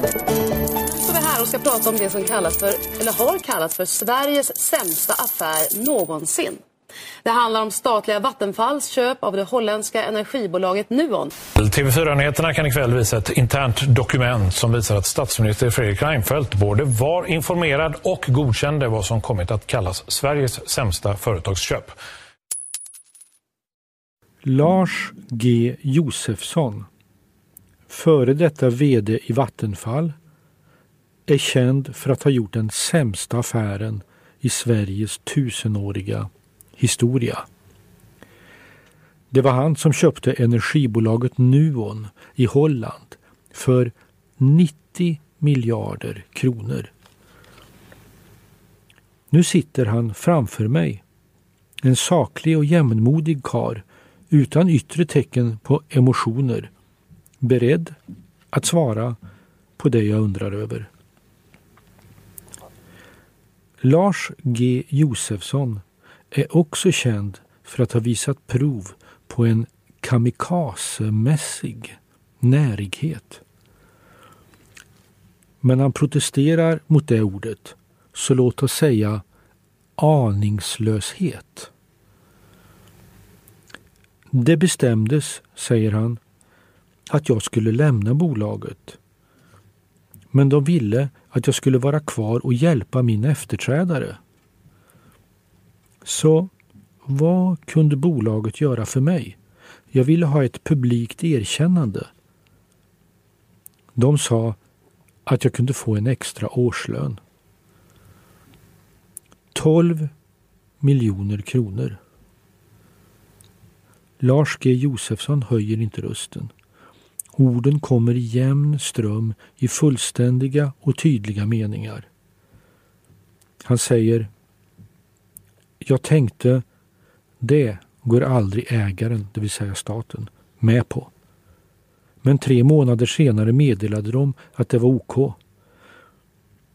Så vi är här och ska prata om det som kallas för, eller har kallats för Sveriges sämsta affär någonsin. Det handlar om statliga Vattenfalls köp av det holländska energibolaget Nuon. TV4-nyheterna kan ikväll visa ett internt dokument som visar att statsminister Fredrik Reinfeldt både var informerad och godkände vad som kommit att kallas Sveriges sämsta företagsköp. Lars G Josefsson, före detta VD i Vattenfall, är känd för att ha gjort den sämsta affären i Sveriges tusenåriga historia. Det var han som köpte energibolaget Nuon i Holland för 90 miljarder kronor. Nu sitter han framför mig. En saklig och jämnmodig kar utan yttre tecken på emotioner. Beredd att svara på det jag undrar över. Lars G Josefsson är också känd för att ha visat prov på en kamikazemässig närighet. Men han protesterar mot det ordet, så låt oss säga aningslöshet. Det bestämdes, säger han, att jag skulle lämna bolaget. Men de ville att jag skulle vara kvar och hjälpa min efterträdare. Så vad kunde bolaget göra för mig? Jag ville ha ett publikt erkännande. De sa att jag kunde få en extra årslön. 12 miljoner kronor. Lars G Josefsson höjer inte rösten. Orden kommer i jämn ström i fullständiga och tydliga meningar. Han säger Jag tänkte det går aldrig ägaren, det vill säga staten, med på. Men tre månader senare meddelade de att det var OK.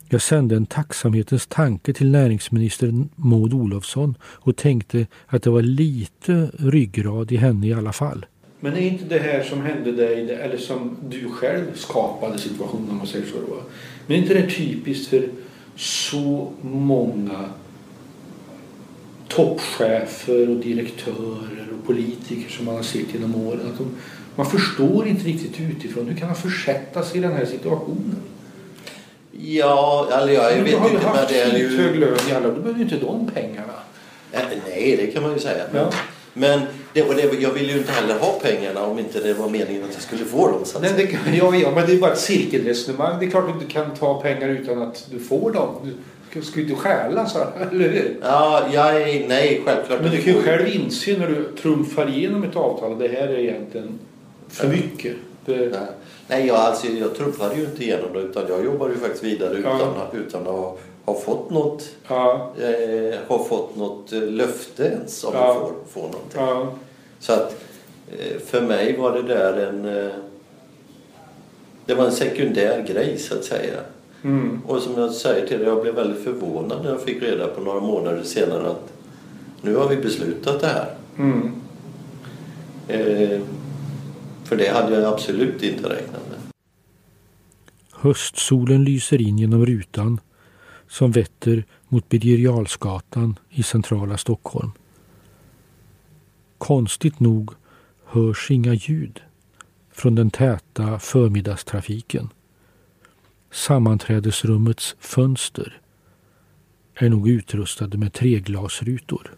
Jag sände en tacksamhetens tanke till näringsminister Maud Olofsson och tänkte att det var lite ryggrad i henne i alla fall. Men är inte det här som hände dig, eller som du själv skapade situationen om man säger så då? Men är inte det typiskt för så många toppchefer och direktörer och politiker som man har sett genom åren? Att de, man förstår inte riktigt utifrån hur kan man försätta sig i den här situationen? Ja, eller jag vet inte. Du har ju haft hög lön i alla, då behöver ju inte de pengarna. Nej, det kan man ju säga. Men, ja. men det, och det, jag ville ju inte heller ha pengarna om inte det var meningen att jag skulle få dem. Så nej, det, ja, ja, men det är bara ett cirkelresonemang. Det är klart att du inte kan ta pengar utan att du får dem. Du ska ju inte stjäla, så, eller hur? Ja, jag, nej, självklart. Men du kan ju själv inse när du trumfar igenom ett avtal att det här är egentligen för mycket. Det... Nej. Nej, jag, alltså, jag trumfade ju inte igenom det utan jag jobbade ju faktiskt vidare utan, ja. utan att ha, ha fått något, ja. eh, ha fått något eh, löfte ens om ja. att få, få någonting. Ja. Så att eh, för mig var det där en eh, det var en sekundär grej så att säga. Mm. Och som jag säger till dig, jag blev väldigt förvånad när jag fick reda på några månader senare att nu har vi beslutat det här. Mm. Eh, för det hade jag absolut inte räknat med. Höstsolen lyser in genom rutan som vetter mot Birger i centrala Stockholm. Konstigt nog hörs inga ljud från den täta förmiddagstrafiken. Sammanträdesrummets fönster är nog utrustade med treglasrutor.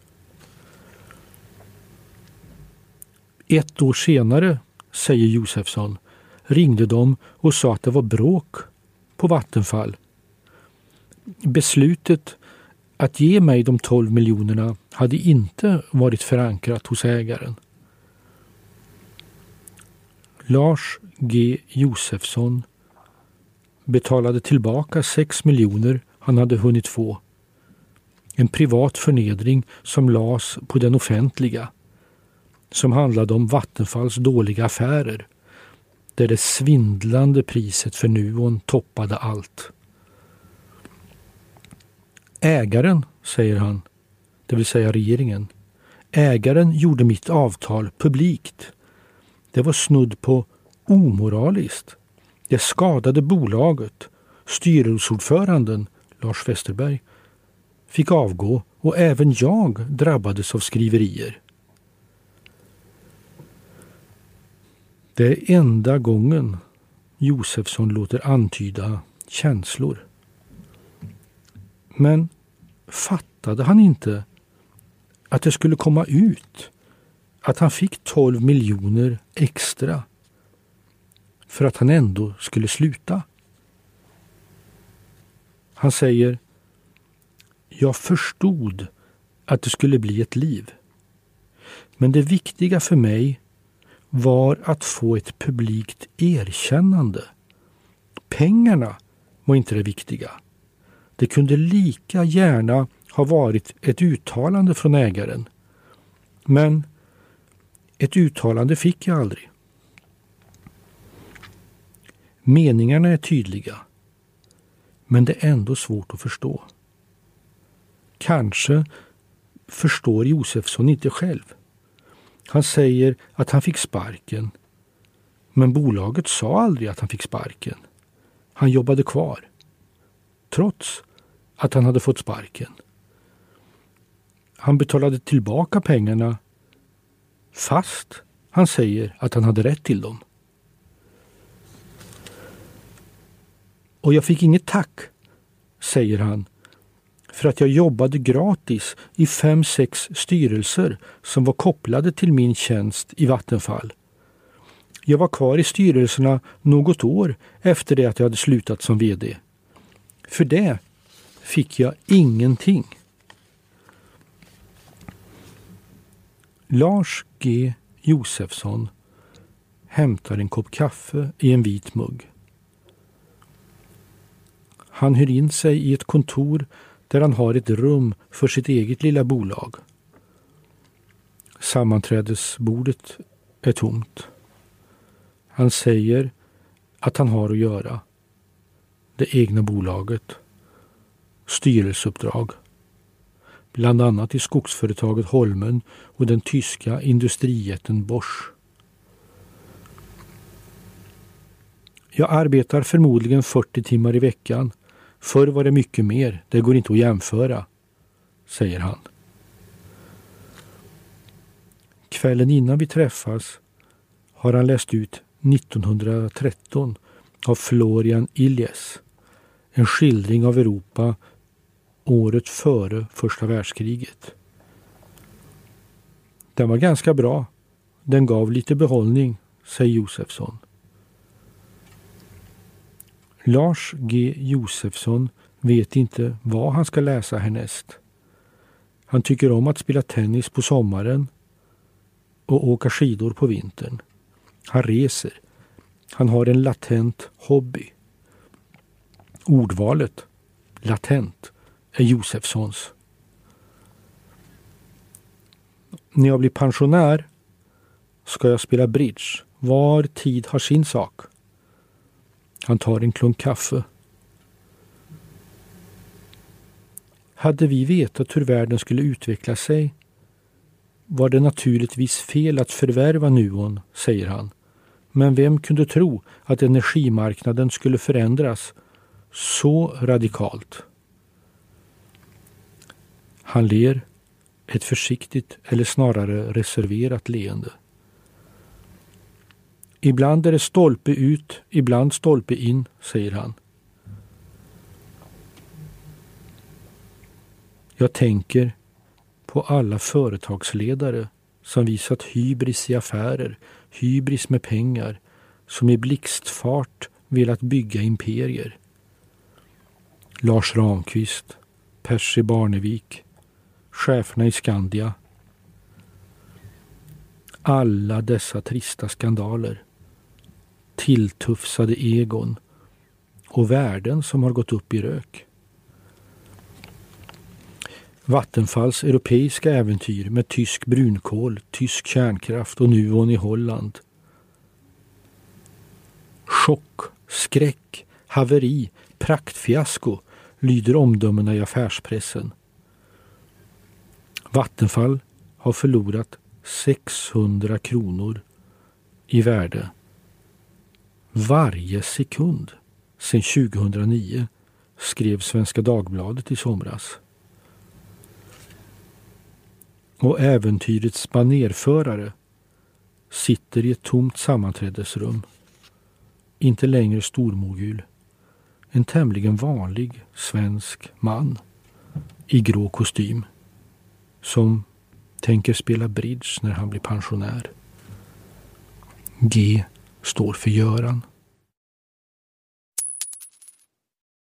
Ett år senare säger Josefsson, ringde de och sa att det var bråk på Vattenfall. Beslutet att ge mig de 12 miljonerna hade inte varit förankrat hos ägaren. Lars G Josefsson betalade tillbaka 6 miljoner han hade hunnit få. En privat förnedring som lades på den offentliga som handlade om Vattenfalls dåliga affärer där det svindlande priset för Nuon toppade allt. Ägaren, säger han, det vill säga regeringen, ägaren gjorde mitt avtal publikt. Det var snudd på omoraliskt. Det skadade bolaget. Styrelseordföranden, Lars Westerberg, fick avgå och även jag drabbades av skriverier. Det är enda gången Josefsson låter antyda känslor. Men fattade han inte att det skulle komma ut att han fick 12 miljoner extra för att han ändå skulle sluta? Han säger Jag förstod att det skulle bli ett liv. Men det viktiga för mig var att få ett publikt erkännande. Pengarna var inte det viktiga. Det kunde lika gärna ha varit ett uttalande från ägaren. Men ett uttalande fick jag aldrig. Meningarna är tydliga. Men det är ändå svårt att förstå. Kanske förstår Josefsson inte själv. Han säger att han fick sparken. Men bolaget sa aldrig att han fick sparken. Han jobbade kvar. Trots att han hade fått sparken. Han betalade tillbaka pengarna fast han säger att han hade rätt till dem. Och jag fick inget tack, säger han, för att jag jobbade gratis i fem, sex styrelser som var kopplade till min tjänst i Vattenfall. Jag var kvar i styrelserna något år efter det att jag hade slutat som VD. För det fick jag ingenting. Lars G Josefsson hämtar en kopp kaffe i en vit mugg. Han hyr in sig i ett kontor där han har ett rum för sitt eget lilla bolag. Sammanträdesbordet är tomt. Han säger att han har att göra. Det egna bolaget. Styrelseuppdrag. Bland annat i skogsföretaget Holmen och den tyska industrijätten Bosch. Jag arbetar förmodligen 40 timmar i veckan Förr var det mycket mer, det går inte att jämföra, säger han. Kvällen innan vi träffas har han läst ut 1913 av Florian Illies. En skildring av Europa året före första världskriget. Den var ganska bra. Den gav lite behållning, säger Josefsson. Lars G Josefsson vet inte vad han ska läsa härnäst. Han tycker om att spela tennis på sommaren och åka skidor på vintern. Han reser. Han har en latent hobby. Ordvalet latent är Josefssons. När jag blir pensionär ska jag spela bridge. Var tid har sin sak. Han tar en klunk kaffe. Hade vi vetat hur världen skulle utveckla sig var det naturligtvis fel att förvärva Nuon, säger han. Men vem kunde tro att energimarknaden skulle förändras så radikalt? Han ler, ett försiktigt eller snarare reserverat leende. Ibland är det stolpe ut, ibland stolpe in, säger han. Jag tänker på alla företagsledare som visat hybris i affärer, hybris med pengar, som i blixtfart velat bygga imperier. Lars Ramqvist, Percy Barnevik, cheferna i Skandia. Alla dessa trista skandaler tilltufsade egon och värden som har gått upp i rök. Vattenfalls europeiska äventyr med tysk brunkol, tysk kärnkraft och Nuon i Holland. Chock, skräck, haveri, praktfiasko lyder omdömena i affärspressen. Vattenfall har förlorat 600 kronor i värde varje sekund sedan 2009, skrev Svenska Dagbladet i somras. Och äventyrets banerförare sitter i ett tomt sammanträdesrum. Inte längre stormogul. En tämligen vanlig svensk man i grå kostym som tänker spela bridge när han blir pensionär. G står för Göran.